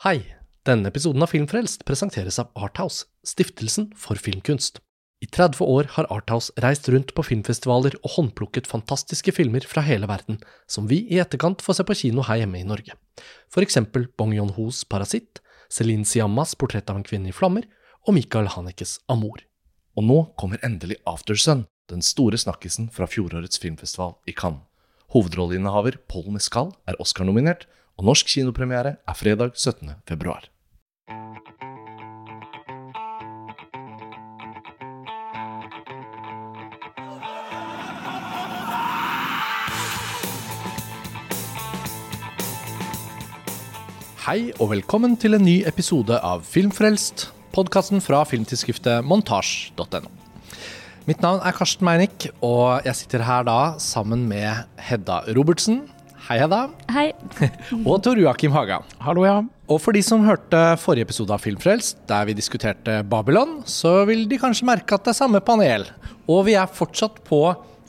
Hei! Denne episoden av Filmfrelst presenteres av Arthouse, stiftelsen for filmkunst. I 30 år har Arthouse reist rundt på filmfestivaler og håndplukket fantastiske filmer fra hele verden, som vi i etterkant får se på kino her hjemme i Norge. For eksempel Bong Yon-hos Parasitt, Celine Siammas Portrett av en kvinne i flammer og Michael Hanekes Amor. Og nå kommer endelig Aftersun, den store snakkisen fra fjorårets filmfestival i Cannes. Hovedrolleinnehaver Paul Mescal er Oscar-nominert, og norsk kinopremiere er fredag 17. februar. Hei og velkommen til en ny episode av Filmfrelst, podkasten fra filmtidsskriftet montasj.no. Mitt navn er Karsten Meinick, og jeg sitter her da sammen med Hedda Robertsen. Hei, Hedda. Hei. og Tor Joakim Haga. Hallo, ja. Og for de som hørte forrige episode av Filmfrelst, der vi diskuterte Babylon, så vil de kanskje merke at det er samme panel. Og vi er fortsatt på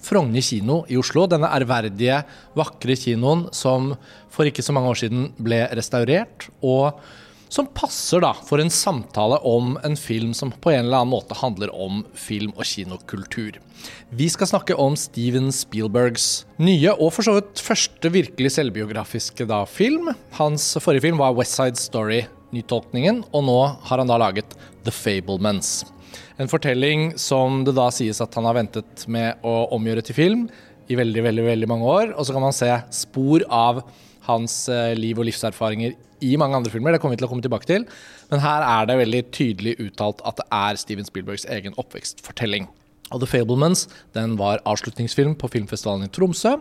Frogner kino i Oslo. Denne ærverdige, vakre kinoen som for ikke så mange år siden ble restaurert. og som passer da for en samtale om en film som på en eller annen måte handler om film- og kinokultur. Vi skal snakke om Steven Spielbergs nye og for så vidt første virkelig selvbiografiske da, film. Hans forrige film var West Side Story, nytolkningen, og nå har han da laget The Fablements. En fortelling som det da sies at han har ventet med å omgjøre til film i veldig, veldig, veldig mange år. Og så kan man se spor av hans eh, liv og livserfaringer i mange andre filmer. Det kommer vi til å komme tilbake til. Men her er det veldig tydelig uttalt at det er Steven Spielbergs egen oppvekstfortelling. Og The Fablemans den var avslutningsfilm på filmfestivalen i Tromsø.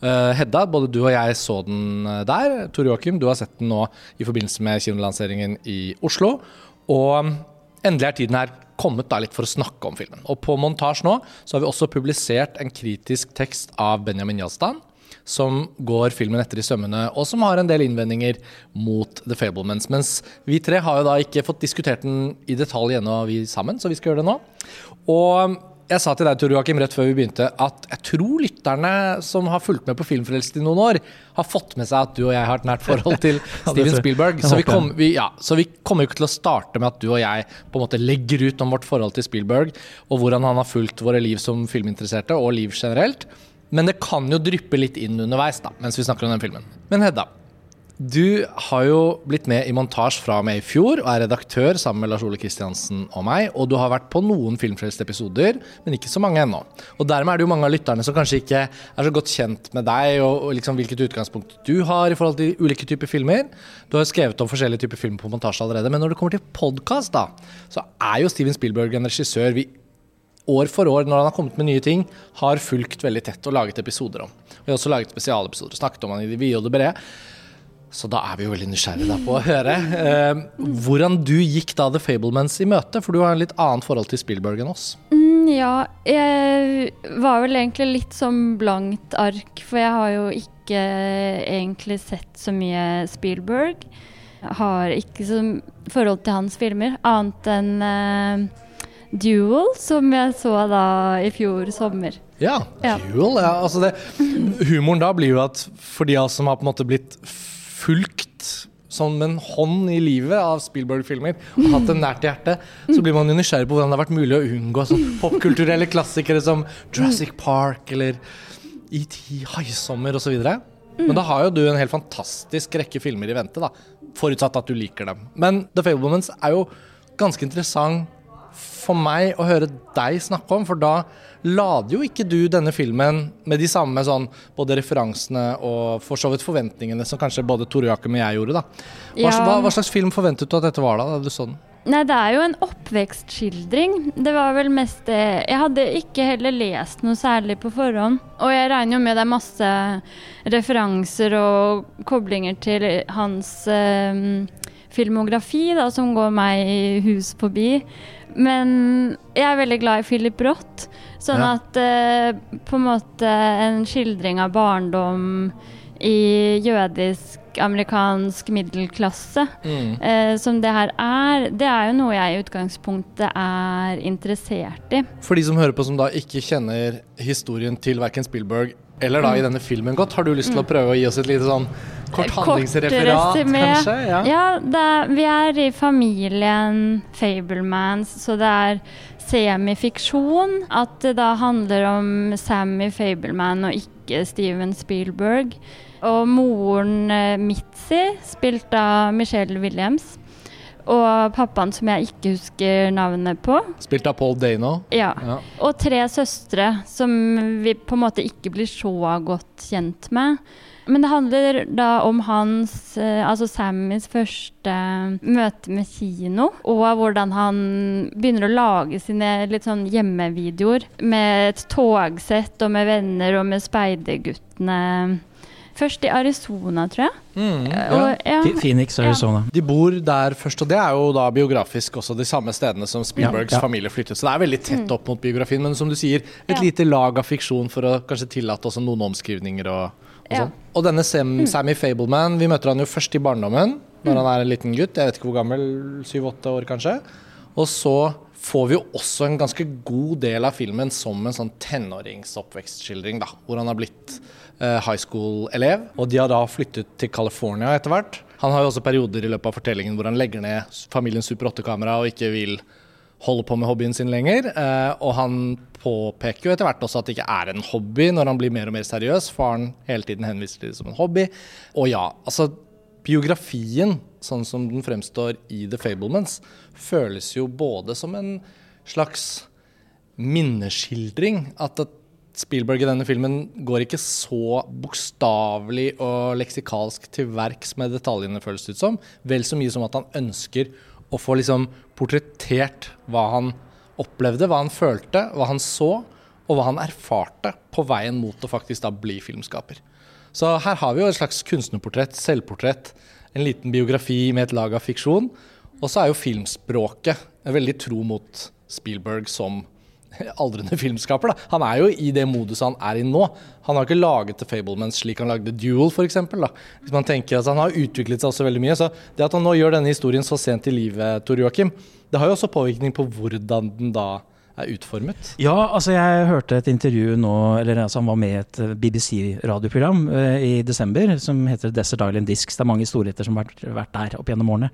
Uh, Hedda, både du og jeg så den eh, der. Tor Joakim, du har sett den nå i forbindelse med kinolanseringen i Oslo. Og um, endelig er tiden her kommet da litt for å snakke om filmen. Og på montasje nå så har vi også publisert en kritisk tekst av Benjamin Yazdan som går filmen etter i sømmene, og som har en del innvendinger mot The Fablemans. Mens vi tre har jo da ikke fått diskutert den i detalj ennå, vi sammen, så vi skal gjøre det nå. Og jeg sa til deg, Tor Joakim, rett før vi begynte, at jeg tror lytterne som har fulgt med på Filmfrelst i noen år, har fått med seg at du og jeg har et nært forhold til Steven Spielberg. Så vi, kom, vi, ja, så vi kommer jo ikke til å starte med at du og jeg på en måte legger ut om vårt forhold til Spielberg, og hvordan han har fulgt våre liv som filminteresserte, og liv generelt. Men det kan jo dryppe litt inn underveis da, mens vi snakker om den filmen. Men Hedda, du har jo blitt med i montasje fra og med i fjor, og er redaktør sammen med Lars Ole Kristiansen og meg. Og du har vært på noen filmfrelste episoder, men ikke så mange ennå. Og dermed er det jo mange av lytterne som kanskje ikke er så godt kjent med deg, og, liksom hvilket utgangspunkt du har i forhold til ulike typer filmer. Du har jo skrevet om forskjellige typer filmer på montasje allerede, men når det kommer til podkast, da, så er jo Steven Spielberg en regissør vi år for år, når han har kommet med nye ting, har fulgt veldig tett og laget episoder om. Vi har også laget spesialepisoder, snakket om han i det vide og det brede. Så da er vi jo veldig nysgjerrige på å høre eh, hvordan du gikk da The Fablemans i møte, for du har en litt annet forhold til Spielberg enn oss. Mm, ja, jeg var vel egentlig litt som blankt ark, for jeg har jo ikke egentlig sett så mye Spielberg. Jeg har ikke så forhold til hans filmer, annet enn eh, Duel, som jeg så da i fjor sommer. Ja, ja. Duel. Ja, altså det, humoren da blir jo at for de av oss som har på en måte blitt fulgt som en hånd i livet av Spielberg-filmer og hatt det nært i hjertet, så blir man jo nysgjerrig på hvordan det har vært mulig å unngå sånn popkulturelle klassikere som Jurassic Park eller ET, Haisommer osv. Men da har jo du en helt fantastisk rekke filmer i vente, da. Forutsatt at du liker dem. Men The Fablemans er jo ganske interessant for meg å høre deg snakke om, for da lader jo ikke du denne filmen med de samme sånn, både referansene og for så vidt forventningene som kanskje både Tore Jakob og jeg gjorde. da. Hva, ja. hva, hva, slags film forventet du at dette var da, da du så den? Nei, det er jo en oppvekstskildring. Det var vel mest det Jeg hadde ikke heller lest noe særlig på forhånd. Og jeg regner jo med det er masse referanser og koblinger til hans eh, filmografi da, som går meg i hus forbi. Men jeg er veldig glad i Philip Roth. Sånn ja. at eh, på en måte en skildring av barndom i jødisk amerikansk middelklasse, mm. eh, som det her er, det er jo noe jeg i utgangspunktet er interessert i. For de som hører på som da ikke kjenner historien til verken Spielberg eller da i denne filmen godt. Har du lyst til å prøve å gi oss et lite sånn kort handlingsreferat, kanskje? Ja. Ja, er, vi er i familien Fablemans, så det er semifiksjon. At det da handler om Sammy Fableman og ikke Steven Spielberg. Og moren eh, Mitzi, spilt av Michelle Williams. Og pappaen som jeg ikke husker navnet på. Spilt av Paul Dano. Ja. Ja. Og tre søstre som vi på en måte ikke blir så godt kjent med. Men det handler da om hans, eh, altså Sammys første møte med kino. Og hvordan han begynner å lage sine litt sånn hjemmevideoer med et togsett og med venner og med speiderguttene. Først i Arizona, tror jeg. Mm. Og, ja. Ja. Phoenix, Arizona. De bor der først, og det er jo da biografisk også de samme stedene som Spielbergs Ja, ja. familie flyttet. Så det er veldig tett opp mot biografien, men som du sier, et Ja. lite lag av fiksjon for å kanskje tillate også noen omskrivninger og, og Ja. sånn. Og denne Sam, Sammy Fableman, vi møter han jo først i barndommen, når han er en liten gutt, jeg vet ikke hvor gammel, syv-åtte år kanskje. Og så får vi jo også en ganske god del av filmen som en sånn tenåringsoppvekstskildring, da, hvor han har blitt eh, high school-elev, og de har da flyttet til California etter hvert. Han har jo også perioder i løpet av fortellingen hvor han legger ned familiens Super 8-kamera og ikke vil holde på med hobbyen sin lenger. Eh, og han påpeker jo etter hvert også at det ikke er en hobby når han blir mer og mer seriøs. Faren hele tiden henviser til det som en hobby. Og ja, altså biografien, sånn som den fremstår i The Fablements, føles jo både som en slags minneskildring. At at Spielberg i denne filmen går ikke så bokstavelig og leksikalsk til verks med detaljene, føles det ut som. Vel så mye som at han ønsker å få liksom portrettert hva han opplevde, hva han følte, hva han så, og hva han erfarte på veien mot å faktisk da bli filmskaper. Så her har vi jo et slags kunstnerportrett, selvportrett, en liten biografi med et lag av fiksjon. Og så er jo filmspråket veldig tro mot Spielberg som aldrende filmskaper. Da. Han er jo i det moduset han er i nå. Han har ikke laget The Fablemans slik han lagde Duel, f.eks. Hvis man tenker at Han har utviklet seg også veldig mye. Så det at han nå gjør denne historien så sent i livet, Tor Joakim, det har jo også påvirkning på hvordan den da er utformet. Ja, altså jeg hørte et intervju nå, eller altså han var med i et eh, BBC-radioprogram eh, i desember som heter Desert Island Discs. Det er mange storheter som har vært, der opp gjennom årene.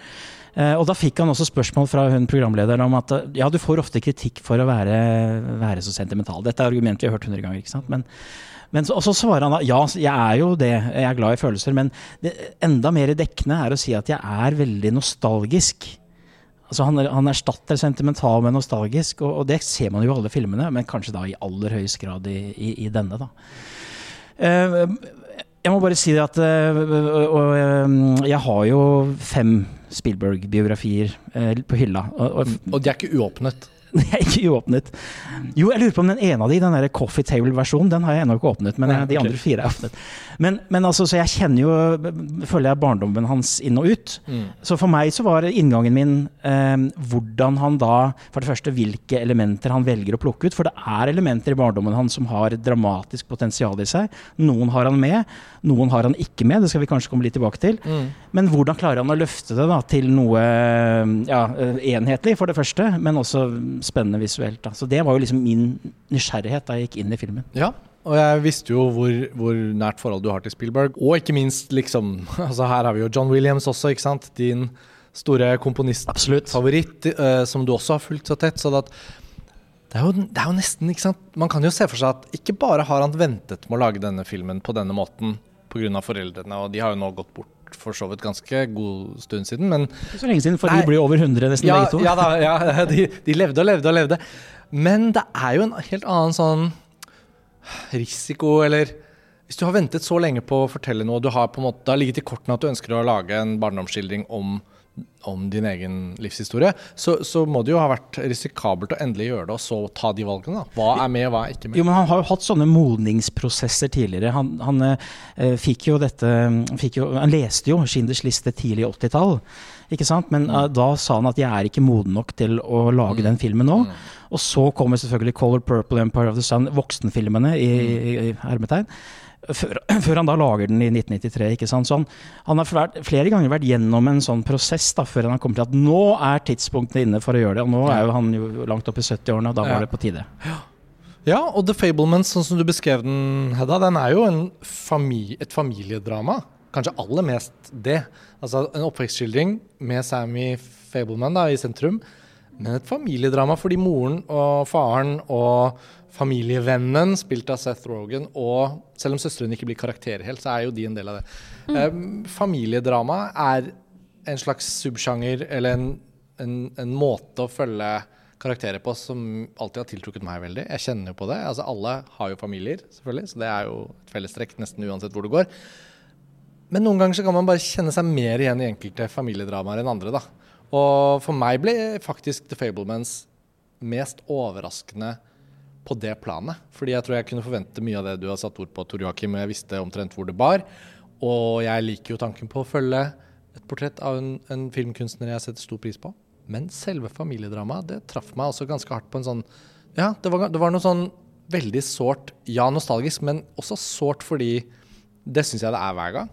Eh, og da fikk han også spørsmål fra hun programlederen om at eh, ja, du får ofte kritikk for å være, være så sentimental. Dette er argumentet vi har hørt hundre ganger, ikke sant. Men, men så, og så svarer han da ja, jeg er jo det, jeg er glad i følelser, men det, enda mer dekkende er å si at jeg er veldig nostalgisk. Altså han, han erstatter sentimental med nostalgisk, og, og det ser man jo i alle filmene, men kanskje da i aller høyest grad i, i, i denne. da. Eh, jeg må bare si det at eh, jeg har jo fem Spielberg-biografier på hylla. Og, og, Og de er ikke uåpnet. De er ikke uåpnet. Jo, jeg lurer på om den ene av de, den der coffee table-versjonen, den har jeg ennå ikke åpnet. Men eh, de andre fire er åpnet. Men, men altså, så jeg kjenner jo Føler jeg barndommen hans inn og ut. Mm. Så for meg så var inngangen min eh, hvordan han da For det første hvilke elementer han velger å plukke ut. For det er elementer i barndommen hans som har dramatisk potensial i seg. Noen har han med, noen har han ikke med. Det skal vi kanskje komme litt tilbake til. Mm. Men hvordan klarer han å løfte det da til noe ja, eh, enhetlig, for det første, men også spennende visuelt. Da. Så det var jo liksom min nysgjerrighet da jeg gikk inn i filmen. Ja, og jeg visste jo hvor, hvor nært forhold du har til Spielberg. Og ikke minst liksom altså Her har vi jo John Williams også, ikke sant? Din store komponistfavoritt, Absolutt. eh, som du også har fulgt så tett. Så det, er jo, det er jo nesten ikke sant? Man kan jo se for seg at ikke bare har han ventet med å lage denne filmen på denne måten pga. foreldrene, og de har jo nå gått bort for så vidt ganske god stund siden, men så lenge siden, for Nei. de blir over 100 nesten ja, begge to. ja, da, ja de, de levde og levde og levde. Men det er jo en helt annen sånn risiko, eller Hvis du har ventet så lenge på å fortelle noe, og du har på en måte, det har ligget i kortene at du ønsker å lage en barndomsskildring om, om din egen livshistorie, så, så må det jo ha vært risikabelt å endelig gjøre det, og så ta de valgene. da. Hva er med, hva er ikke med? Jo, men Han har jo hatt sånne modningsprosesser tidligere. Han, han eh, fikk jo dette fikk jo, Han leste jo Schinders liste tidlig 80-tall. Ikke sant? Men eh, da sa han at 'jeg er ikke moden nok til å lage den filmen nå'. Og så kommer selvfølgelig 'Color Purple', 'Empire of the Sun', voksenfilmene i, i, i hermetegn. Før, før han da lager den i 1993. ikke sant? Så han, han har vært, flere ganger vært gjennom en sånn prosess da, før han har kommet til at nå er tidspunktet inne for å gjøre det. Og nå er jo han jo langt opp i 70-årene, og da var det på tide. Ja, og The Fablements, sånn som du beskrev den, Hedda, den er jo familie, et familiedrama. Kanskje aller mest det. Altså En oppvekstskildring med Sammy Fableman da, i sentrum. Men et familiedrama fordi moren og faren og familievennen, spilt av Seth Rogan, og selv om søstrene ikke blir karakterer helt, så er jo de en del av det. Mm. Um, familiedrama er en slags subsjanger, eller en, en, en, måte å følge karakterer på som alltid har tiltrukket meg veldig. Jeg kjenner jo på det. Altså Alle har jo familier, selvfølgelig, så det er jo et fellestrekk nesten uansett hvor du går. Men noen ganger så kan man bare kjenne seg mer igjen i enkelte familiedramaer enn andre. da. Og for meg ble faktisk The Fablemans mest overraskende på det planet. Fordi jeg tror jeg kunne forvente mye av det du har satt ord på, Tor Joakim, jeg visste omtrent hvor det bar. Og jeg liker jo tanken på å følge et portrett av en, en filmkunstner jeg setter stor pris på. Men selve familiedramaet, det traff meg også ganske hardt på en sånn Ja, det var, det var noe sånn veldig sårt, ja, nostalgisk, men også sårt fordi det syns jeg det er hver gang.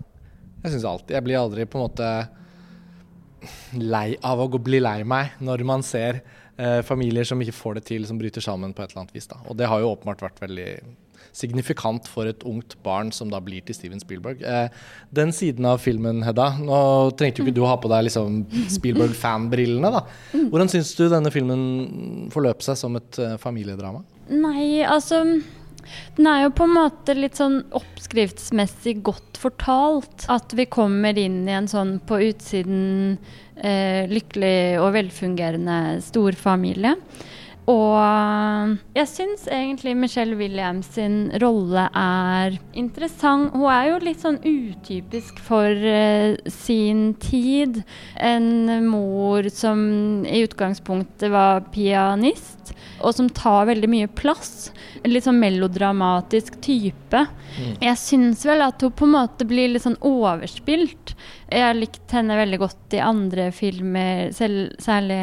Jeg syns alltid Jeg blir aldri på en måte lei av å bli lei meg når man ser eh, familier som ikke får det til, som bryter sammen på et eller annet vis. Da. Og det har jo åpenbart vært veldig signifikant for et ungt barn som da blir til Steven Spielberg. Eh, den siden av filmen, Hedda, nå trengte jo ikke du å ha på deg liksom Spielberg-fanbrillene, da. Hvordan syns du denne filmen forløp seg som et eh, familiedrama? Nei, altså den er jo på en måte litt sånn oppskriftsmessig godt fortalt. At vi kommer inn i en sånn på utsiden eh, lykkelig og velfungerende storfamilie. Og jeg syns egentlig Michelle Williams sin rolle er interessant. Hun er jo litt sånn utypisk for uh, sin tid. En mor som i utgangspunktet var pianist, og som tar veldig mye plass. En litt sånn melodramatisk type. Mm. Jeg syns vel at hun på en måte blir litt sånn overspilt. Jeg har likt henne veldig godt i andre filmer, selv, særlig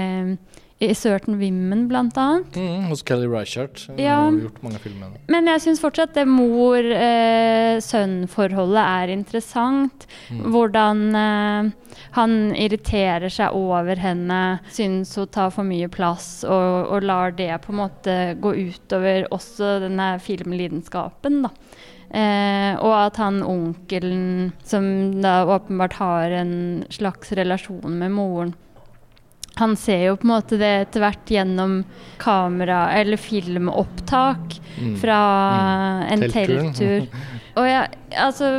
i Certain Women, blant annet. Mm, hos Kelly Reichardt. Ja. Har gjort mange filmer. Men jeg syns fortsatt det mor-sønn-forholdet er interessant. Mm. Hvordan eh, han irriterer seg over henne, syns hun tar for mye plass, og, og, lar det på en måte gå utover også denne filmlidenskapen, da. Eh, og at han onkelen, som da åpenbart har en slags relasjon med moren, han ser jo på en måte det etter hvert gjennom kamera- eller filmopptak mm. fra mm. en telttur. Og jeg, altså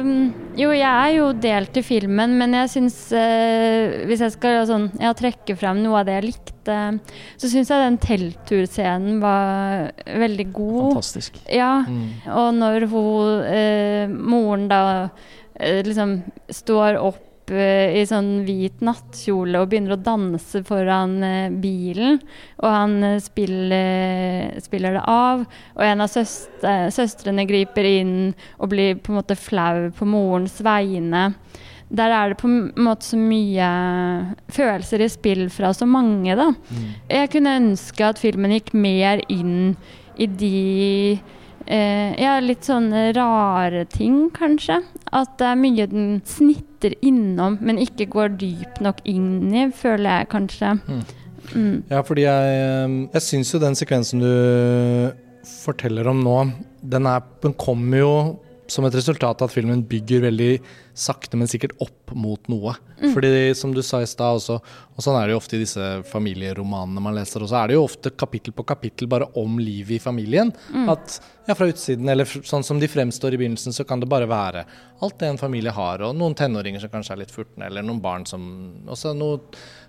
Jo, jeg er jo delt i filmen, men jeg syns eh, Hvis jeg skal sånn, ja, trekke frem noe av det jeg likte, så syns jeg den teltturscenen var veldig god. Fantastisk. Ja. Mm. Og når hun eh, Moren da eh, liksom står opp i sånn hvit nattkjole og begynner å danse foran uh, bilen. Og han uh, spiller, spiller, det av. Og en av søstre, søstrene griper inn og blir på en måte flau på morens vegne. Der er det på en måte så mye følelser i spill fra så mange, da. Mm. Jeg kunne ønske at filmen gikk mer inn i de eh, ja, litt sånne rare ting, kanskje. At det er mye den snitter innom, men ikke går dypt nok inn i, føler jeg kanskje. Mm. Mm. Ja, fordi jeg, eh, jeg syns jo den sekvensen du forteller om nå, den, er, den kommer jo som et resultat av at filmen bygger veldig sakte, men sikkert opp mot noe. Mm. Fordi som du sa i stad også, og sånn er det jo ofte i disse familieromanene man leser, også, er det jo ofte kapittel på kapittel bare om livet i familien. Mm. At ja, fra utsiden, eller sånn som de fremstår i begynnelsen, så kan det bare være alt det en familie har, og noen tenåringer som kanskje er litt furtne, eller noen barn som Også noe,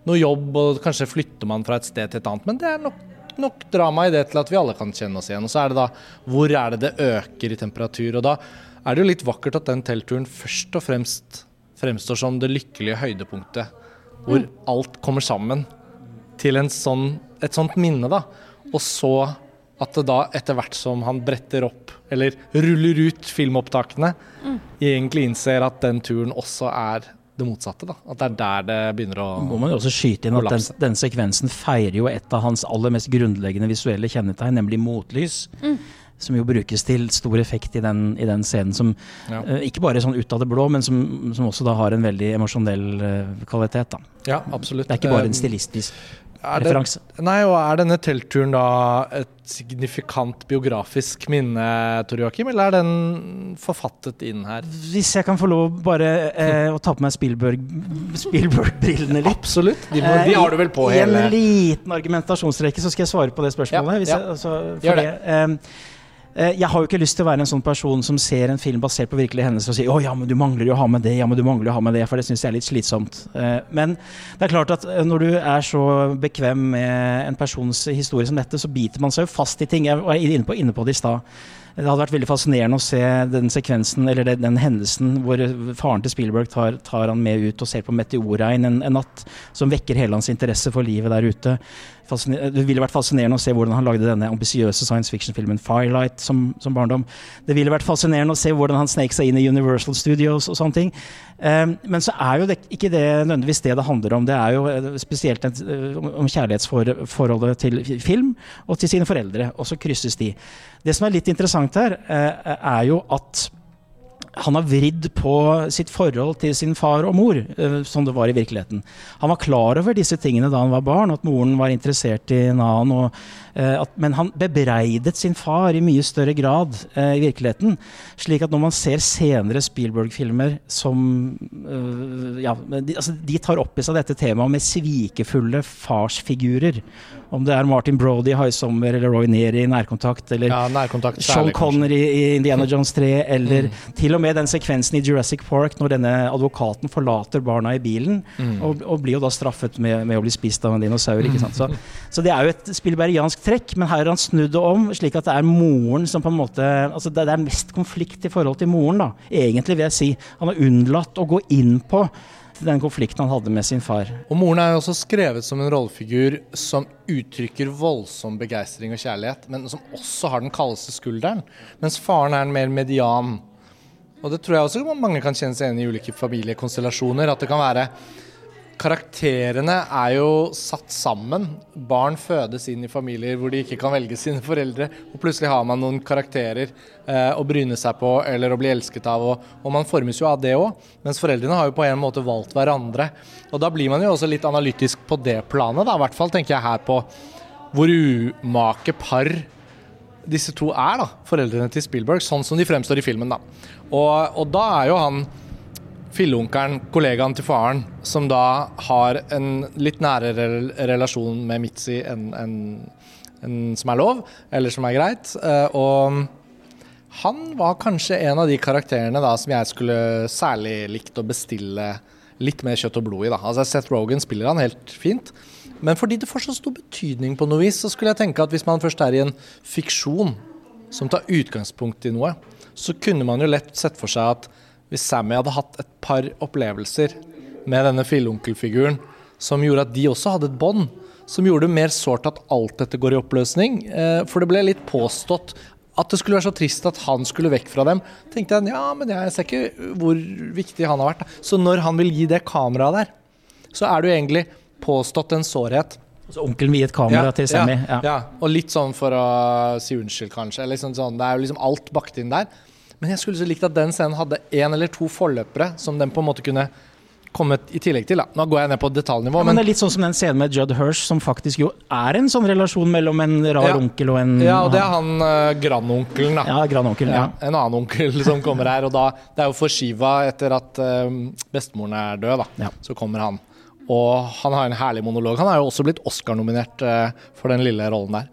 noe jobb, og kanskje flytter man fra et sted til et annet. Men det er nok nok drama i det til at vi alle kan kjenne oss igjen. Og så er det da hvor er det det øker i temperatur. Og da er det jo litt vakkert at den teltturen først og fremst fremstår som det lykkelige høydepunktet. Hvor mm. alt kommer sammen til sånn, et sånt minne, da. Og så at det da etter hvert som han bretter opp, eller ruller ut filmopptakene, mm. egentlig innser at den turen også er det motsatte. da, At det er der det begynner å Må man jo også skyte inn at den, den, sekvensen feirer jo et av hans aller mest grunnleggende visuelle kjennetegn, nemlig motlys. Mm som jo brukes til stor effekt i den, i den scenen. Som ja. uh, ikke bare sånn ut av det blå, men som, som også da har en veldig emosjonell uh, kvalitet. Da. Ja, absolutt. Det er ikke bare en eh, stilistisk Er det, referanse. nei, og er denne teltturen da et signifikant biografisk minne, Tor Joakim, eller er den forfattet inn her? Hvis jeg kan få lov bare eh, å ta på meg Spielberg- Spielberg-brillene litt. Absolutt. De, må, de har du vel på I hele en liten argumentasjonsrekke så skal jeg svare på det spørsmålet. Ja, ja. Jeg, altså, for det. eh, jeg har jo ikke lyst til å være en sånn person som ser en film basert på virkelige hendelser og sier 'Å ja, men du mangler jo å ha med det', ja, men du mangler jo å ha med det, for det syns jeg er litt slitsomt. Eh, men det er klart at eh, når du er så bekvem med en persons historie som dette, så biter man seg jo fast i ting. Jeg var inne på, inne på det i stad. Det hadde vært veldig fascinerende å se den sekvensen, eller den, den hendelsen hvor faren til Spielberg tar, tar han med ut og ser på meteorregn en, en natt, som vekker hele hans interesse for livet der ute. Fasciner- Det ville vært fascinerende å se hvordan han lagde denne ambisiøse science fiction-filmen 'Firelight' som, som barndom. Det ville vært fascinerende å se hvordan han snek seg inn i Universal Studios og sånne ting. Um, men så er jo det, ikke det nødvendigvis det det handler om. Det er jo eh, spesielt et, eh, om kjærlighetsforholdet til film og til sine foreldre, og så krysses de. Det som er litt interessant her, eh, er jo at han har vridd på sitt forhold til sin far og mor, eh, som det var i virkeligheten. Han var klar over disse tingene da han var barn, at moren var interessert i en annen. Og, eh, at, men han bebreidet sin far i mye større grad eh, i virkeligheten. Slik at når man ser senere Spielberg-filmer som eh, ja, de, altså, de tar opp i seg dette temaet med svikefulle farsfigurer. Om det er Martin Brody i 'High Sommer' eller Roy Neary i 'Nærkontakt' eller Ja, nærkontakt Sean. Connery i Indiana Jones 3, eller Mm. til og med den sekvensen i Jurassic Park når denne advokaten forlater barna i bilen, Mm. og, og blir jo da straffet med, med å bli spist av en dinosaur. ikke sant? Så, så det er jo et spillbergiansk trekk, men her har han snudd det om, slik at det er moren som på en måte altså det, det er mest konflikt i forhold til moren, da. Egentlig, vil jeg si. Han har unnlatt å gå inn på den konflikten han hadde med sin far. Og moren er jo også skrevet som en rollefigur som uttrykker voldsom begeistring og kjærlighet, men som også har den kaldeste skulderen. Mens faren er en mer median. Og det tror jeg også mange kan kjenne seg igjen i ulike familiekonstellasjoner. At det kan være Karakterene er jo satt sammen. Barn fødes inn i familier hvor de ikke kan velge sine foreldre. Og plutselig har man noen karakterer eh, å bryne seg på eller å bli elsket av. Og, og man formes jo av det òg. Mens foreldrene har jo på en måte valgt hverandre. Og da blir man jo også litt analytisk på det planet, da. I hvert fall tenker jeg her på hvor umake par disse to er, da. Foreldrene til Spielberg, sånn som de fremstår i filmen, da. Og, og da er jo han filleonkelen, kollegaen til faren, som da har en litt nærere relasjon med Mitzi enn en, en som er lov, eller som er greit. Eh, Og han var kanskje en av de karakterene da som jeg skulle særlig likt å bestille litt mer kjøtt og blod i. da. Altså Seth Rogan spiller han helt fint. Men fordi det får så betydning på noe vis, så skulle jeg tenke at hvis man først er i en fiksjon som tar utgangspunkt i noe, så kunne man jo lett sett for seg at hvis Sammy hadde hatt et par opplevelser med denne filleonkelfiguren som gjorde at de også hadde et bånd, som gjorde det mer sårt at alt dette går i oppløsning. Eh, For det ble litt påstått at det skulle være så trist at han skulle vekk fra dem. tenkte jeg ja, men jeg ser ikke hvor viktig han har vært. Så når han vil gi det kameraet der, så er det jo egentlig påstått en sårhet. Så onkelen vil gi et kamera til Sammy. Ja, ja. Og litt sånn for å si unnskyld, kanskje. Eller sånn, sånn, det er jo liksom alt bakt inn der. Men jeg skulle så likt at den scenen hadde én eller to forløpere som den på en måte kunne kommet i tillegg til. Da. Nå går jeg ned på detaljnivå, Ja, men men, det er litt sånn som den scenen med Judd Hirsch, som faktisk jo er en sånn relasjon mellom en rar Ja. onkel og en ja, og det er han uh, grandonkelen, da. Ja, grandonkel. Ja. En annen onkel som kommer her. Og da, det er jo for Shiva etter at uh, bestemoren er død, da. Så kommer han. Og han har en herlig monolog. Han er jo også blitt Oscar-nominert uh, for den lille rollen der.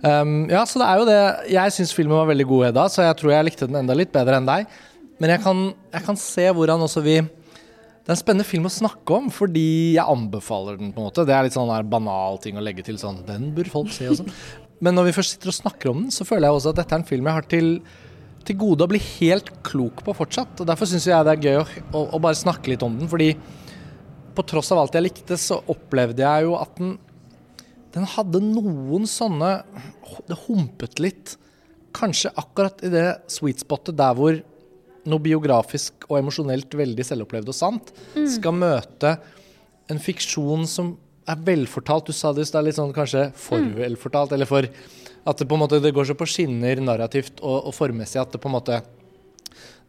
Um, ja, så det er jo det Jeg syns filmen var veldig god, Hedda, så jeg tror jeg likte den enda litt bedre enn deg. Men jeg kan, jeg kan se hvordan også vi Det er en spennende film å snakke om, fordi jeg anbefaler den. på en måte Det er litt sånn der banal ting å legge til sånn Den bør folk se sånn. Men når vi først sitter og snakker om den, så føler jeg også at dette er en film jeg har til til gode å bli helt klok på fortsatt. og Derfor syns jeg det er gøy å, å, å bare snakke litt om den. Fordi på tross av alt jeg likte, så opplevde jeg jo at den Den hadde noen sånne Det humpet litt. Kanskje akkurat i det sweet spotet der hvor noe biografisk og emosjonelt veldig selvopplevd og sant skal møte en fiksjon som er velfortalt. Du sa det i stad, litt sånn kanskje for velfortalt, eller for at det på en måte det går så på skinner narrativt og, og formmessig at det på en måte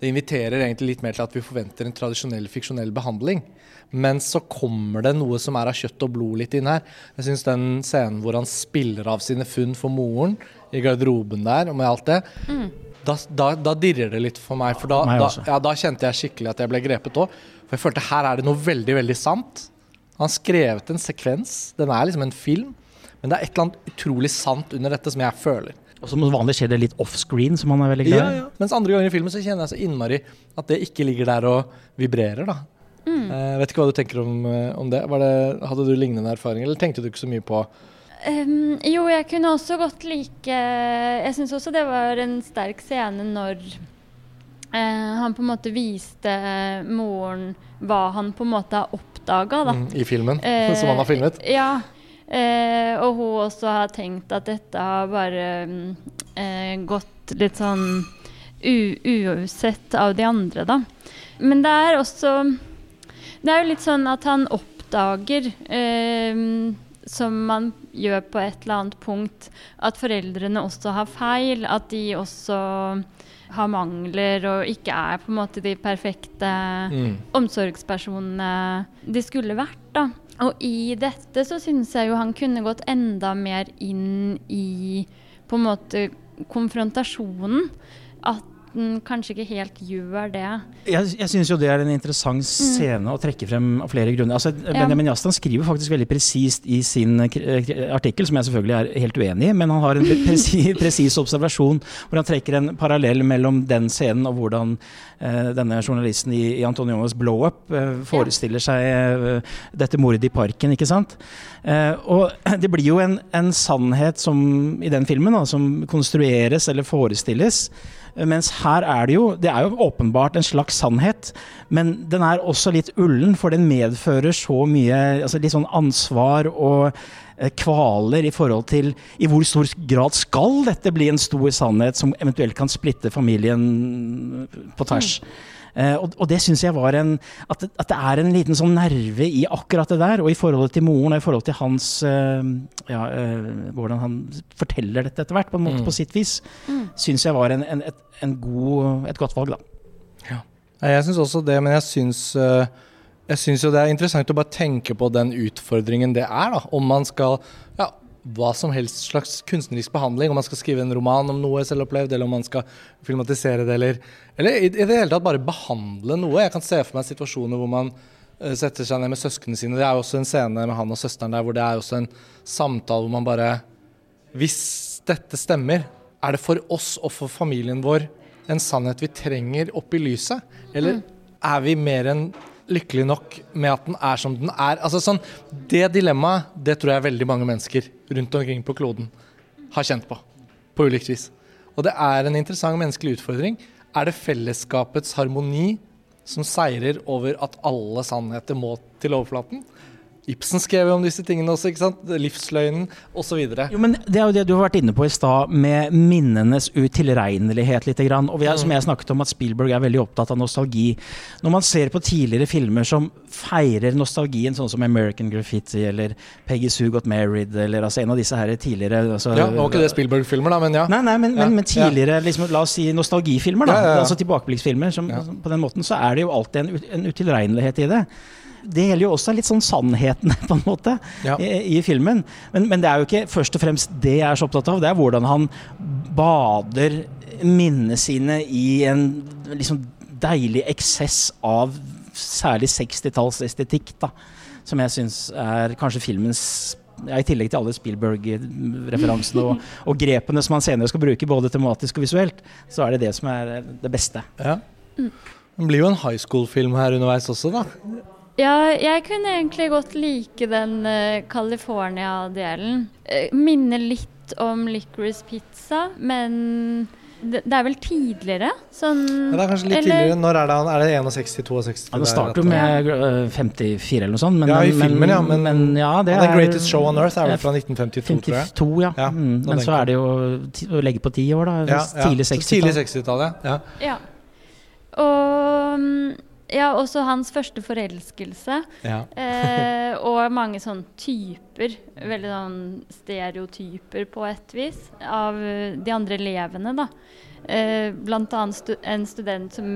det inviterer egentlig litt mer til at vi forventer en tradisjonell fiksjonell behandling. Men så kommer det noe som er av kjøtt og blod litt inn her. Jeg syns den scenen hvor han spiller av sine funn for moren i garderoben der, og med alt det, Mm. da, da, da dirrer det litt for meg. For da, Meg da, ja, da kjente jeg skikkelig at jeg ble grepet òg. For jeg følte her er det noe veldig, veldig sant. Han har skrevet en sekvens. Den er liksom en film. Men det er et eller annet utrolig sant under dette som jeg føler. Og som vanlig skjer det litt offscreen, som han er veldig glad i. Ja, ja. Mens andre ganger i filmen så kjenner jeg så innmari at det ikke ligger der og vibrerer, da. Mm. Eh, vet ikke hva du tenker om, eh, om det. Var det. Hadde du lignende erfaring, eller tenkte du ikke så mye på um, jo, jeg kunne også godt like Jeg syns også det var en sterk scene når uh, han på en måte viste moren hva han på en måte har oppdaga, da. mm, i filmen uh, som han har filmet? Ja. Eh, og hun også har tenkt at dette har bare mm, eh, gått litt sånn uansett av de andre, da. Men det er også Det er jo litt sånn at han oppdager, eh, som man gjør på et eller annet punkt, at foreldrene også har feil. At de også har mangler og ikke er på en måte de perfekte Mm. omsorgspersonene de skulle vært. da. Og i dette så syns jeg jo han kunne gått enda mer inn i på en måte konfrontasjonen. At den kanskje ikke helt gjør det. Jeg, jeg syns jo det er en interessant scene å trekke frem av flere grunner. Altså, Benjamin Jastan skriver faktisk veldig presist i sin artikkel, som jeg selvfølgelig er helt uenig i, men han har en presi- presis observasjon hvor han trekker en parallell mellom den scenen og hvordan uh, denne journalisten i, i Antoniones blow-up uh, forestiller seg uh, dette mordet i parken, ikke sant? Og det blir jo en, en sannhet som, i den filmen da, som konstrueres eller forestilles. Mens her er det jo Det er jo åpenbart en slags sannhet, men den er også litt ullen, for den medfører så mye altså litt sånn ansvar og eh, kvaler i forhold til i hvor stor grad skal dette bli en stor sannhet som eventuelt kan splitte familien på tvers. Eh, og, og det syns jeg var en at det, at det er en liten sånn nerve i akkurat det der. Og i forholdet til moren og i forhold til hans eh, ja, eh, Hvordan han forteller dette etter hvert, på en måte Mm. på sitt vis, syns jeg var en, en, et, en god, et godt valg, da. Ja. Jeg syns også det, men jeg syns eh, jeg syns jo det er interessant å bare tenke på den utfordringen det er, da. Om man skal ja, hva som helst slags kunstnerisk behandling. Om man skal skrive en roman om noe selvopplevd, eller om man skal filmatisere det, eller Eller i, i det hele tatt bare behandle noe. Jeg kan se for meg situasjoner hvor man eh, setter seg ned med søsknene sine. Det er jo også en scene med han og søsteren der hvor det er også en samtale hvor man bare Hvis dette stemmer, er det for oss og for familien vår en sannhet vi trenger opp i lyset? Eller er vi mer enn lykkelig nok med at den er som den er? Altså sånn, Det dilemmaet det tror jeg veldig mange mennesker rundt omkring på kloden har kjent på. På ulikt vis. Og det er en interessant menneskelig utfordring. Er det fellesskapets harmoni som seirer over at alle sannheter må til overflaten? Ibsen skrev jo om disse tingene også, ikke sant? Livsløgnen osv. Jo, men Det er jo det du har vært inne på i stad, med minnenes utilregnelighet. Litt, grann. Og vi er, som jeg snakket om, at Spielberg er veldig opptatt av nostalgi. Når man ser på tidligere filmer som feirer nostalgien, sånn som American Graffiti eller Peggy Sue Got Married, eller altså en av disse her tidligere altså, Ja, Nå var ikke det Spielberg-filmer, da, men ja. Nei, nei, men, Ja, men, men tidligere, liksom, la oss si nostalgifilmer, da. Ja, ja, ja. Altså tilbakeblikksfilmer. Som, Ja. På den måten så er det jo alltid en, en utilregnelighet i det. Det gjelder jo også litt sånn sannheten, på en måte, Ja. i, i filmen. Men, men det er jo ikke først og fremst det jeg er så opptatt av. Det er hvordan han bader minnene sine i en liksom deilig eksess av særlig 60-tallsestetikk, da. Som jeg syns er kanskje filmens ja, I tillegg til alle Spielberg-referansene og, og grepene som han senere skal bruke, både tematisk og visuelt, så er det det som er det beste. ja. Det blir jo en high school-film her underveis også, da. Ja, jeg kunne egentlig godt like den eh, California-delen. Uh, minner litt om Licorice Pizza, men det, det er vel tidligere? Sånn Ja, det er kanskje litt eller- tidligere. Når er det han? Er det 61-62? Ja, det starter jo med øh, 54 eller noe sånt. Men, Ja, i men- filmen, ja, men- men ja, det The Greatest Show on Earth er vel fra 1952, tror jeg. 52, ja. Ja, mm, men så er det jo å legge på ti år, da. Tidlig Så Tidlig 60-tall. 60-tallet. Ja. Ja. Og mm, Ja, også hans første forelskelse. Ja. Eh, og mange sånne typer, veldig sånn stereotyper på et vis, av eh, de andre elevene, da. Eh, blant annet stu en student som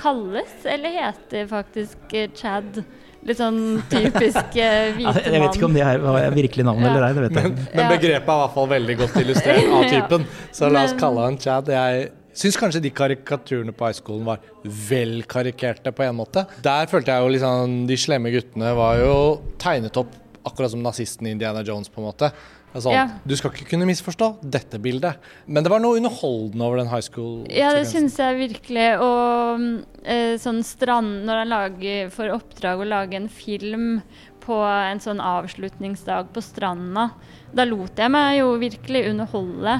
kalles, eller heter faktisk eh, Chad. Litt sånn typisk eh, hvite mann. jeg vet ikke om det her er virkelig navnet Ja. eller ei. det vet jeg. Men, men begrepet er i hvert fall veldig godt illustrert av Ja. typen. Så la oss Men- kalle han Chad. Jeg syns kanskje de karikaturene på high schoolen var vel karikerte på en måte. Der følte jeg jo liksom De slemme guttene var jo tegnet opp akkurat som nazisten i Indiana Jones, på en måte. Altså, Ja. Du skal ikke kunne misforstå dette bildet. Men det var noe underholdende over den high school. Ja, det syns jeg virkelig. Og eh, sånn strand Når han lager får oppdrag å lage en film på en sånn avslutningsdag på stranda, da lot jeg meg jo virkelig underholde.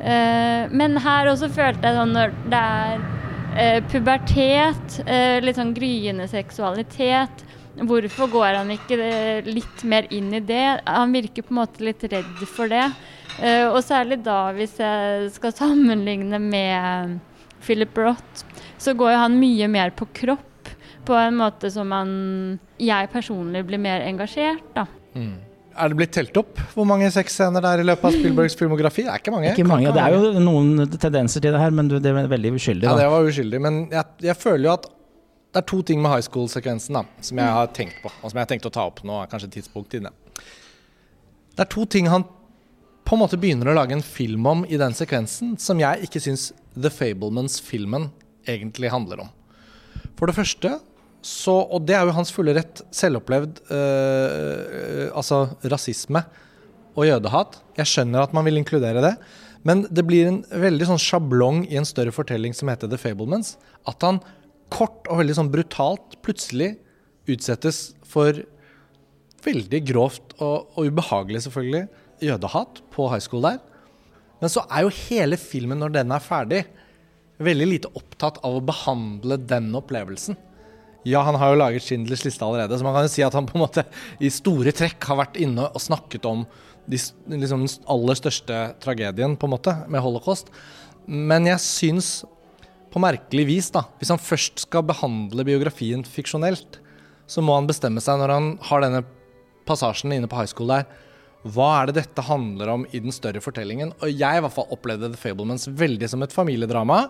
Eh, men her også følte jeg sånn når det er eh, pubertet, eh, litt sånn gryende seksualitet Hvorfor går han ikke litt mer inn i det? Han virker på en måte litt redd for det. Og særlig da, hvis jeg skal sammenligne med Philip Roth, så går jo han mye mer på kropp. På en måte som han, jeg personlig blir mer engasjert, da. Mm. Er det blitt telt opp hvor mange sexscener det er i løpet av Spielbergs filmografi? Det er ikke mange. Ikke mange. Det er jo noen tendenser til det her, men det er veldig uskyldig. Ja, det var uskyldig, men jeg, jeg føler jo at det er to ting med high school-sekvensen da, som jeg har tenkt på, og som jeg har tenkt å ta opp nå. Kanskje tidspunkt inne. Det er to ting han på en måte begynner å lage en film om i den sekvensen, som jeg ikke syns The Fablemans-filmen egentlig handler om. For det første så, og det er jo hans fulle rett, selvopplevd eh, altså rasisme og jødehat. Jeg skjønner at man vil inkludere det, men det blir en veldig sånn sjablong i en større fortelling som heter The Fablements. At han kort og veldig sånn brutalt plutselig utsettes for veldig grovt og, og ubehagelig, selvfølgelig, jødehat på high school der. Men så er jo hele filmen, når den er ferdig, veldig lite opptatt av å behandle den opplevelsen. Ja, han har jo laget Schindlers liste allerede, så man kan jo si at han på en måte i store trekk har vært inne og snakket om de, liksom, den aller største tragedien, på en måte, med holocaust. Men jeg syns på merkelig vis, da, hvis han først skal behandle biografien fiksjonelt, så må han bestemme seg når han har denne passasjen inne på high school der. Hva er det dette handler om i den større fortellingen? Og jeg i hvert fall opplevde The Fablemans veldig som et familiedrama.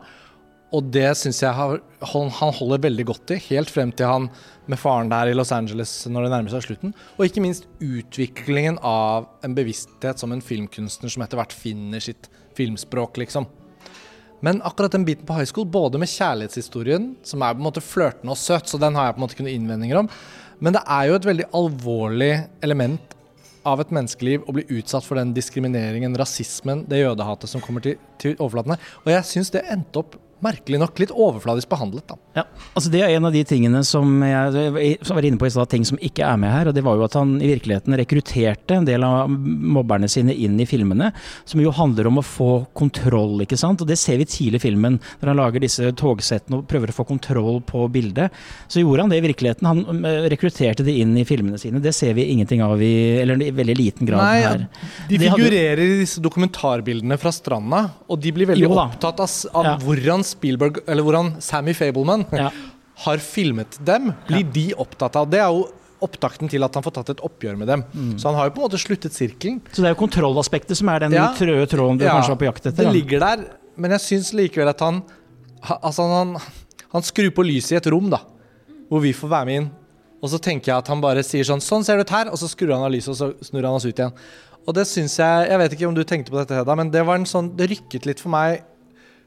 Og det syns jeg han holder veldig godt i, helt frem til han med faren der i Los Angeles når det nærmer seg slutten. Og ikke minst utviklingen av en bevissthet som en filmkunstner som etter hvert finner sitt filmspråk, liksom. Men akkurat den biten på high school, både med kjærlighetshistorien, som er på en måte flørtende og søt, så den har jeg på en måte noen innvendinger om, men det er jo et veldig alvorlig element av et menneskeliv å bli utsatt for den diskrimineringen, rasismen, det jødehatet som kommer til, til overflaten her. Og jeg syns det endte opp merkelig nok litt overfladisk behandlet, da. Ja, altså Det er en av de tingene som jeg som var inne på i stad, ting som ikke er med her. og Det var jo at han i virkeligheten rekrutterte en del av mobberne sine inn i filmene. Som jo handler om å få kontroll, ikke sant. Og det ser vi tidlig i filmen. Når han lager disse togsettene og prøver å få kontroll på bildet. Så gjorde han det i virkeligheten. Han eh, rekrutterte det inn i filmene sine. Det ser vi ingenting av i Eller i veldig liten grad Nei, her. De figurerer i disse dokumentarbildene fra stranda, og de blir veldig opptatt av, av Ja. hvordan Spielberg, eller hvordan Sammy Fableman Ja. har filmet dem. Blir de opptatt av Det er jo opptakten til at han får tatt et oppgjør med dem. Mm. Så han har jo på en måte sluttet sirkelen. Så det er jo kontrollaspektet som er den Ja. trøde tråden du Ja, kanskje var på jakt etter. Det da. ligger der, men jeg syns likevel at han ha- Altså, han, han skrur på lyset i et rom, da, hvor vi får være med inn. Og så tenker jeg at han bare sier sånn Sånn ser det ut her, og så skrur han av lyset, og så snur han oss ut igjen. Og det syns jeg Jeg vet ikke om du tenkte på dette, Hedda, men det var en sånn Det rykket litt for meg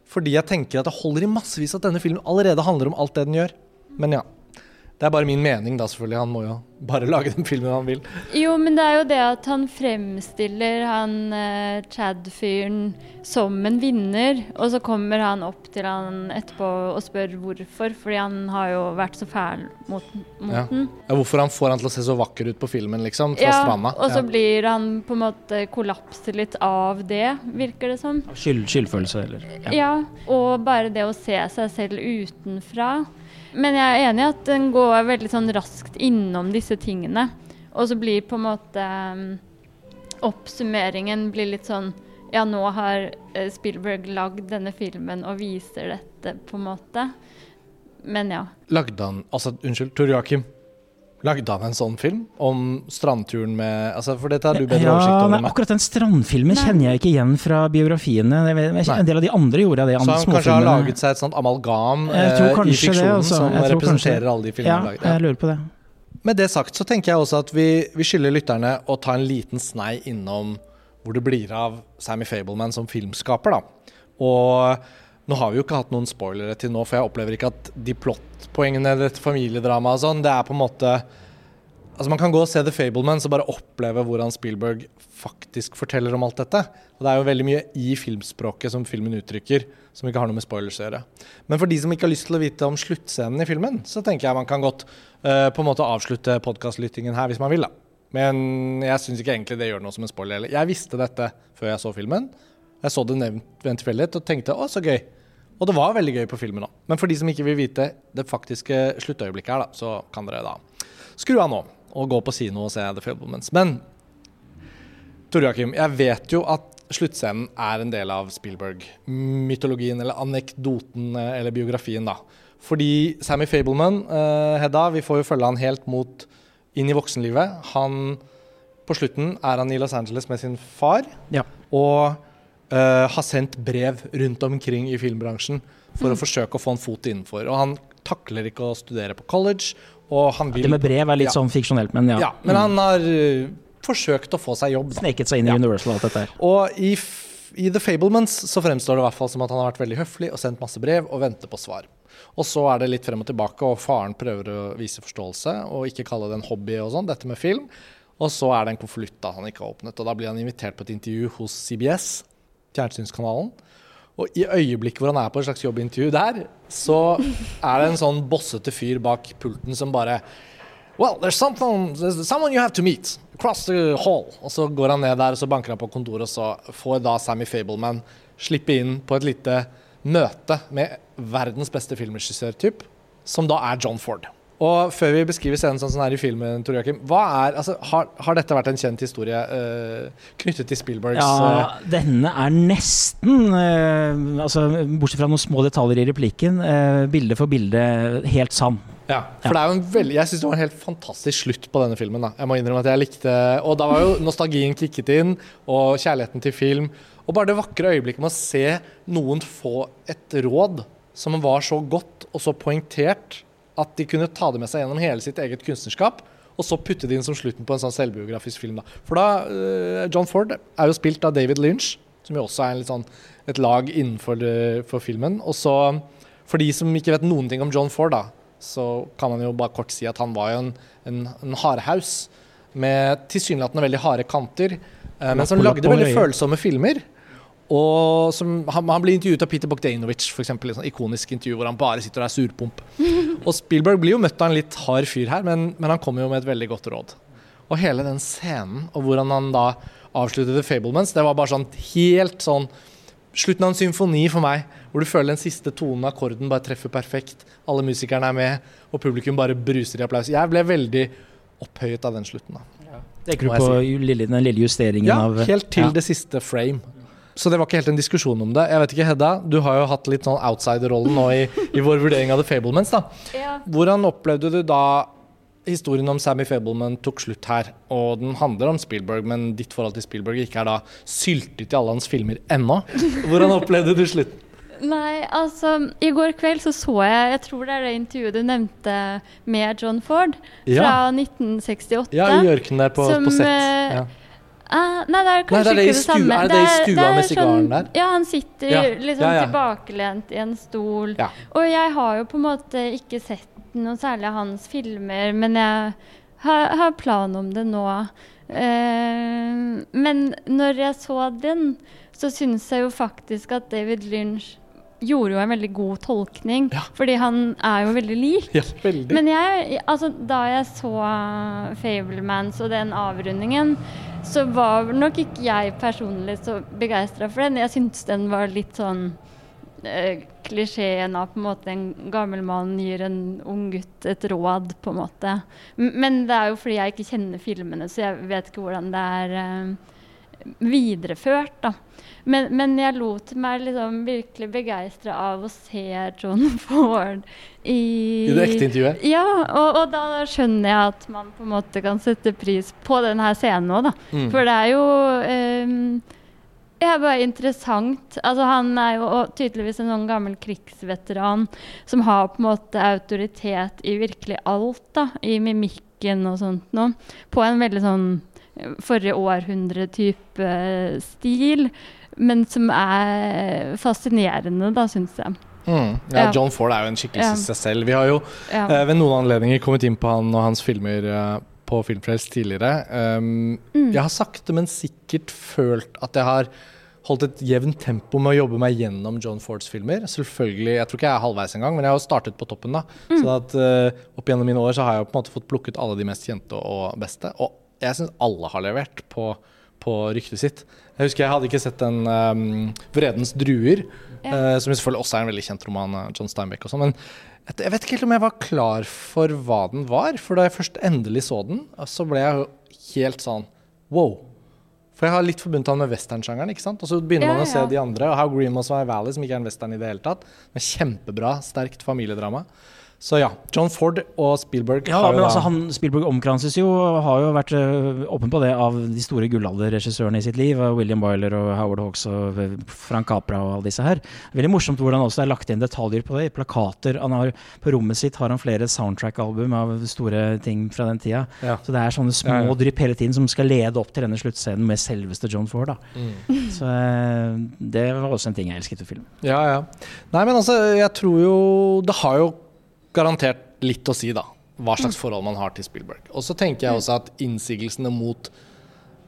fordi jeg tenker at det holder i massevis at denne filmen allerede handler om alt det den gjør. Men ja. Det er bare min mening, da, selvfølgelig. Han må jo bare lage den filmen han vil. Jo, men det er jo det at han fremstiller han eh, Chad-fyren som en vinner, og så kommer han opp til han etterpå og spør hvorfor, fordi han har jo vært så fæl mot, mot Ja. den. Ja, hvorfor han får han til å se så vakker ut på filmen, liksom. Fra Ja, stranda. og så Ja. blir han på en måte kollapser litt av det, virker det som. Skyld, skyldfølelse, eller ja. Ja, og bare det å se seg selv utenfra. Men jeg er enig i at den går veldig sånn raskt innom disse tingene. Og så blir på en måte um, oppsummeringen blir litt sånn Ja, nå har eh, Spielberg lagd denne filmen og viser dette, på en måte. men ja. Lagde han Altså, unnskyld, Tor Joakim. Lagde han en sånn film om strandturen med altså, For dette har du bedre ja, oversikt over. meg. akkurat den strandfilmen Nei. kjenner jeg ikke igjen fra biografiene. En del av de andre gjorde jeg det. Så han kanskje har laget seg et sånt amalgam eh, i fiksjonen altså. som representerer kanskje- alle de filmene Ja, han har laget. Ja. jeg lurer på det. Med det sagt så tenker jeg også at vi, vi skylder lytterne å ta en liten snei innom hvor det blir av Sammy Fableman som filmskaper, da. Og nå har vi jo ikke hatt noen spoilere til nå, for jeg opplever ikke at de plottpoengene eller dette familiedramaet og sånn, det er på en måte Altså Man kan gå og se The Fableman og bare oppleve hvordan Spielberg faktisk forteller om alt dette. Og Det er jo veldig mye i filmspråket som filmen uttrykker, som ikke har noe med spoilers å gjøre. Men for de som ikke har lyst til å vite om sluttscenen i filmen, så tenker jeg man kan godt uh, på en måte avslutte podkastlyttingen her hvis man vil, da. Men jeg syns ikke egentlig det gjør noe som en spoiler. Jeg visste dette før jeg så filmen. Jeg så det nevnt ved en tilfeldighet og tenkte å, så gøy. Og det var veldig gøy på filmen òg. Men for de som ikke vil vite det faktiske sluttøyeblikket her, da, så kan dere da skru av nå og gå på kino og se The Fablemans. Men Tore Joakim, jeg vet jo at sluttscenen er en del av Spielberg-mytologien, eller anekdoten, eh, eller biografien, da. Fordi Sammy Fableman, uh, Hedda, vi får jo følge han helt mot inn i voksenlivet. Han På slutten er han i Los Angeles med sin far, Ja. og eh, har sendt brev rundt omkring i filmbransjen for å forsøke å få en fot innenfor. Og han takler ikke å studere på college, og han vil Det med brev er litt Ja. sånn fiksjonelt, men ja. ja, men han har uh, forsøkt å få seg jobb. Da. Sneket seg inn i Ja. Universal og alt dette her. Og i, i The Fablements så fremstår det i hvert fall som at han har vært veldig høflig og sendt masse brev og venter på svar. Og så er det litt frem og tilbake, og faren prøver å vise forståelse og ikke kalle det en hobby og sånn, dette med film. Og så er det en konvolutt han ikke har åpnet, og da blir han invitert på et intervju hos CBS, fjernsynskanalen. Og i øyeblikket hvor han er på et slags jobbintervju der, så er det en sånn bossete fyr bak pulten som bare Well, there's something, there's someone you have to meet across the hall. Og så går han ned der, og så banker han på kontoret, og så får da Sammy Fableman slippe inn på et lite møte med verdens beste filmregissør-typ, som da er John Ford. Og før vi beskriver scenen sånn som den er i filmen, Tor Joakim, er, altså, har, har dette vært en kjent historie uh, knyttet til Spielbergs Ja, denne er nesten uh, altså, Bortsett fra noen små detaljer i replikken, eh, bilde for bilde helt sann. Ja, for det er jo en veldig Jeg syns det var en helt fantastisk slutt på denne filmen. da Jeg må innrømme at jeg likte Og da var jo nostalgien kicket inn, og kjærligheten til film. Og bare det vakre øyeblikket med å se noen få et råd som var så godt og så poengtert at de kunne ta det med seg gjennom hele sitt eget kunstnerskap, og så putte det inn som slutten på en sånn selvbiografisk film. da For da eh, John Ford er jo spilt av David Lynch, som jo også er sånn, et lag innenfor det, for filmen. Og så, for de som ikke vet noen ting om John Ford, da, så kan man jo bare kort si at han var jo en, en, en hardhaus med tilsynelatende veldig harde kanter, eh, men som lagde veldig følsomme filmer. Og som, han, han blir intervjuet av Peter Bogdanovich, f.eks. Et sånn ikonisk intervju hvor han bare sitter og er surpomp. Og Spielberg blir jo møtt av en litt hard fyr her, men, men han kommer jo med et veldig godt råd. Og hele den scenen, og hvordan han da avsluttet The Fablements, det var bare sånn helt sånn Slutten av en symfoni for meg, hvor du føler den siste tonen av akkorden bare treffer perfekt. Alle musikerne er med, og publikum bare bruser i applaus. Jeg ble veldig opphøyet av den slutten. da. Tenker du på si. lille, den lille justeringen Ja, av helt til ja. det siste frame. Så det var ikke helt en diskusjon om det. Jeg vet ikke, Hedda, du har jo hatt litt sånn outsider-rollen nå i, i vår vurdering av The Fablemans. da. Ja. Hvordan opplevde du da historien om Sammy Fableman tok slutt her? Og den handler om Spielberg, men ditt forhold til Spielberg ikke er da syltet i alle hans filmer ennå. Hvordan opplevde du slutten? Nei, altså I går kveld så så jeg Jeg tror det er det intervjuet du nevnte med John Ford Ja. fra 1968. Ja, i ørkenen der på, Som, på sett. eh, Ja. Ah, nei, det er kanskje det er det ikke det stu- samme. er det det i stua med sigaren sånn, der? Ja, han sitter Ja, litt sånn ja, ja. tilbakelent i en stol. Og jeg har jo på en måte ikke sett noe særlig av hans filmer, men jeg har, har plan om det nå. Uh, men når jeg så den, så syns jeg jo faktisk at David Lynch gjorde jo en veldig god tolkning, Ja. fordi han er jo veldig lik. ja, veldig. Men jeg, altså, da jeg så Fablemans og den avrundingen, så var nok ikke jeg personlig så begeistra for den. Jeg syntes den var litt sånn øh, klisjeen av på en måte en gammel mann gir en ung gutt et råd, på en måte. Men det er jo fordi jeg ikke kjenner filmene, så jeg vet ikke hvordan det er eh, videreført, da. Men, men jeg lot meg liksom virkelig begeistre av å se John Ford i I det ekte intervjuet? Ja, og, og, da skjønner jeg at man på en måte kan sette pris på denne scenen òg, da. Mm. For det er jo um, det er bare interessant. Altså, han er jo tydeligvis en sånn gammel krigsveteran som har på en måte autoritet i virkelig alt, da. I mimikken og sånt noe. På en veldig sånn forrige århundre-type stil men som er fascinerende, da, syns jeg. Mm. Ja, ja, John Ford er jo en skikkelse i seg selv. Vi har jo ja. eh, ved noen anledninger kommet inn på han og hans filmer eh, på Filmfrelst tidligere. Um, mm. Jeg har sakte, men sikkert følt at jeg har holdt et jevnt tempo med å jobbe meg gjennom John Fords filmer. Selvfølgelig, Jeg tror ikke jeg er halvveis engang, men jeg har startet på toppen. da. Mm. Så at uh, opp gjennom mine år så har jeg på en måte fått plukket alle de mest kjente og beste. Og jeg syns alle har levert på på ryktet sitt. Jeg husker jeg hadde ikke sett den um, 'Vredens druer', ja. uh, som selvfølgelig også er en veldig kjent roman av John Steinbeck. og sånt. men jeg vet ikke helt om jeg var klar for hva den var. For da jeg først endelig så den, så ble jeg helt sånn wow. For jeg har litt forbundet han med westernsjangeren. ikke sant? Og så begynner ja, man å se de andre. Og How Green Must Valley, som ikke er en western i det hele tatt. Men kjempebra, sterkt familiedrama. Så ja, John Ford og Spielberg ja, men altså han, Spielberg omkranses jo, har jo vært uh, åpen på det, av de store gullalderregissørene i sitt liv. William Wyler og Howard Hawks og eh, Frank Capra og alle disse her. Veldig morsomt hvordan også er lagt inn detaljer på det. Plakater. Han har, på rommet sitt har han flere soundtrack-album av store ting fra den tida. Ja. Så det er sånne små ja, ja. drypp hele tiden som skal lede opp til denne sluttscenen med selveste John Ford. Da. Mm. Så uh, det var også en ting jeg elsket ved filmen. Ja, ja. Nei, men altså, jeg tror jo Det har jo garantert litt å si, da. Hva slags forhold man har til Spielberg. Og så tenker jeg også at innsigelsene mot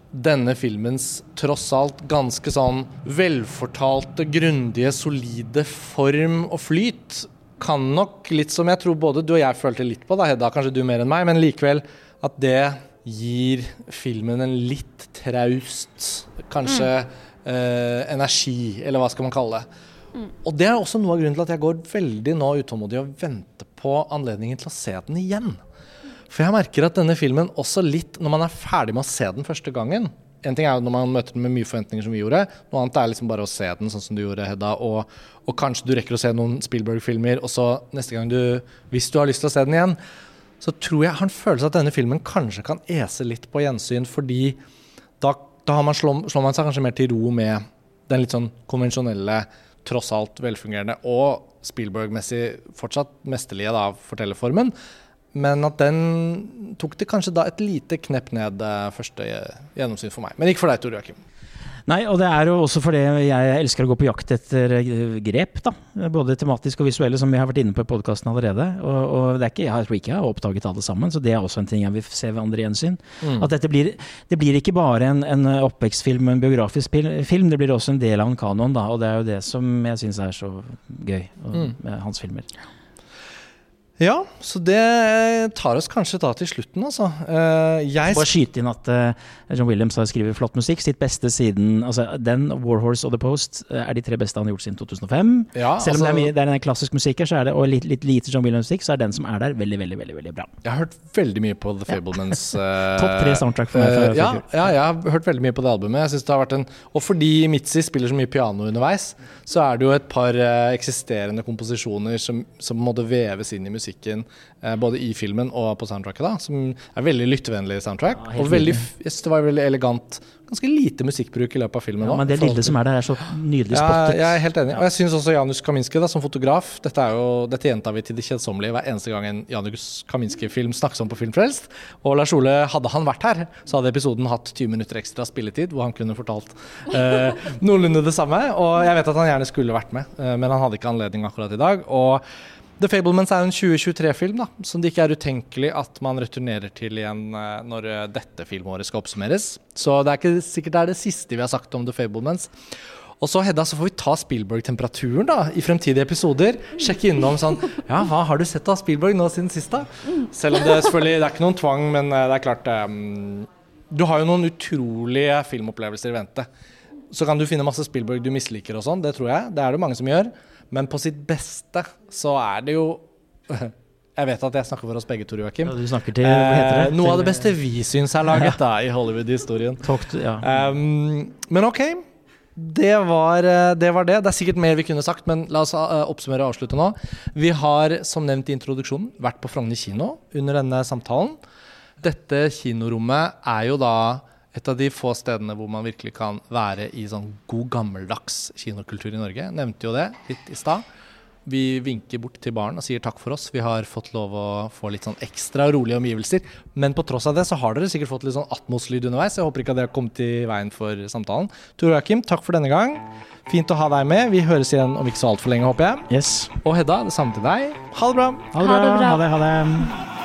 denne filmens tross alt ganske sånn velfortalte, grundige, solide form og flyt kan nok, litt som jeg tror både du og jeg følte litt på, da, Hedda, kanskje du mer enn meg, men likevel at det gir filmen en litt traust, kanskje mm. eh, energi, eller hva skal man kalle det. Mm. Og det er også noe av grunnen til at jeg går veldig nå utålmodig og venter på anledningen til å se den igjen. For jeg merker at denne filmen også litt, når man er ferdig med å se den første gangen En ting er jo når man møter den med mye forventninger, som vi gjorde. Noe annet er liksom bare å se den sånn som du gjorde, Hedda. Og, og kanskje du rekker å se noen Spielberg-filmer, og så neste gang du, hvis du har lyst til å se den igjen, så tror jeg har en følelse at denne filmen kanskje kan ese litt på gjensyn, fordi da, da man slår, slår man seg kanskje mer til ro med den litt sånn konvensjonelle tross alt velfungerende og Spielberg-messig fortsatt mesterlige da, fortellerformen. Men at den tok det kanskje da et lite knepp ned eh, første gjennomsyn for meg. Men ikke for deg, Tor Joakim. Nei, og det er jo også fordi jeg elsker å gå på jakt etter eh, grep. da, Både tematisk og visuelle, som vi har vært inne på i podkasten allerede. Og, og, det er ikke, jeg tror ikke jeg har oppdaget alle sammen, så det er også en ting jeg vil se ved andre gjensyn. Mm. At dette blir, det blir ikke bare en, en oppvekstfilm, en biografisk film, det blir også en del av en kanon. da, Og det er jo det som jeg syns er så gøy mm. med hans filmer. Ja, så det tar oss kanskje da til slutten, altså. Uh, jeg Bare skyte inn at uh, John Williams har skrevet flott musikk. Sitt beste siden altså Den, Warhorse og The Post uh, er de tre beste han har gjort siden 2005. Ja, Selv om altså, det, er mye, det er en klassisk musikk her, så er det, og litt, litt lite John Williams-musikk, så er den som er der, veldig veldig, veldig, veldig bra. Jeg har hørt veldig mye på The Fablemans. Topp tre soundtrack for meg. For, ja, ja, jeg har hørt veldig mye på det albumet. Jeg synes det har vært en Og fordi Mitzi spiller så mye piano underveis, så er det jo et par eksisterende komposisjoner som, som måtte veves inn i musikken Eh, både i filmen og på soundtracket, da, som er veldig lyttevennlig soundtrack. Ja, og veldig, det var veldig elegant. Ganske lite musikkbruk i løpet av filmen. Ja, men det lille som er der, er så nydelig spottet. Ja, jeg er helt enig. Og jeg syns også Janusz Kaminski da, som fotograf Dette, er jo, dette gjentar vi til det kjedsommelige hver eneste gang en Janusz Kaminski-film snakkes om på Filmfrelst. Og Lars Ole, hadde han vært her, så hadde episoden hatt 20 minutter ekstra spilletid, hvor han kunne fortalt eh, noenlunde det samme. Og jeg vet at han gjerne skulle vært med, eh, men han hadde ikke anledning akkurat i dag. Og The Fablemans er en 2023-film da, som det ikke er utenkelig at man returnerer til igjen eh, når eh, dette filmåret skal oppsummeres. Så det er ikke sikkert det er det siste vi har sagt om The Fablemans. Og så Hedda, så får vi ta Spielberg-temperaturen da, i fremtidige episoder. Sjekke innom sånn Ja, hva har du sett av Spielberg nå siden sist, da? Selv om det selvfølgelig det er ikke noen tvang, men eh, det er klart um, Du har jo noen utrolige filmopplevelser i vente. Så kan du finne masse Spielberg du misliker og sånn, det tror jeg. Det er det mange som gjør. Men på sitt beste så er det jo Jeg vet at jeg snakker for oss begge, Tor Joakim. Ja, du snakker til hva heter det? Eh, noe av det beste vi syns er laget da, i Hollywood-historien. Ja. Um, men ok, det var, eh, det var det. Det er sikkert mer vi kunne sagt, men la oss eh, oppsummere og avslutte nå. Vi har, som nevnt i introduksjonen, vært på Frogner kino under denne samtalen. Dette kinorommet er jo da et av de få stedene hvor man virkelig kan være i sånn god gammeldags kinokultur i Norge. Nevnte jo det litt i stad. Vi vinker bort til baren og sier takk for oss. Vi har fått lov å få litt sånn ekstra rolige omgivelser. Men på tross av det så har dere sikkert fått litt sånn atmoslyd underveis. Jeg håper ikke at det har kommet i veien for samtalen. Tor Joakim, takk for denne gang. Fint å ha deg med. Vi høres igjen om ikke så altfor lenge, håper jeg. Yes. Og Hedda, det samme til deg. Ha det bra. Ha det Ha det bra. bra. Ha det. Ha det.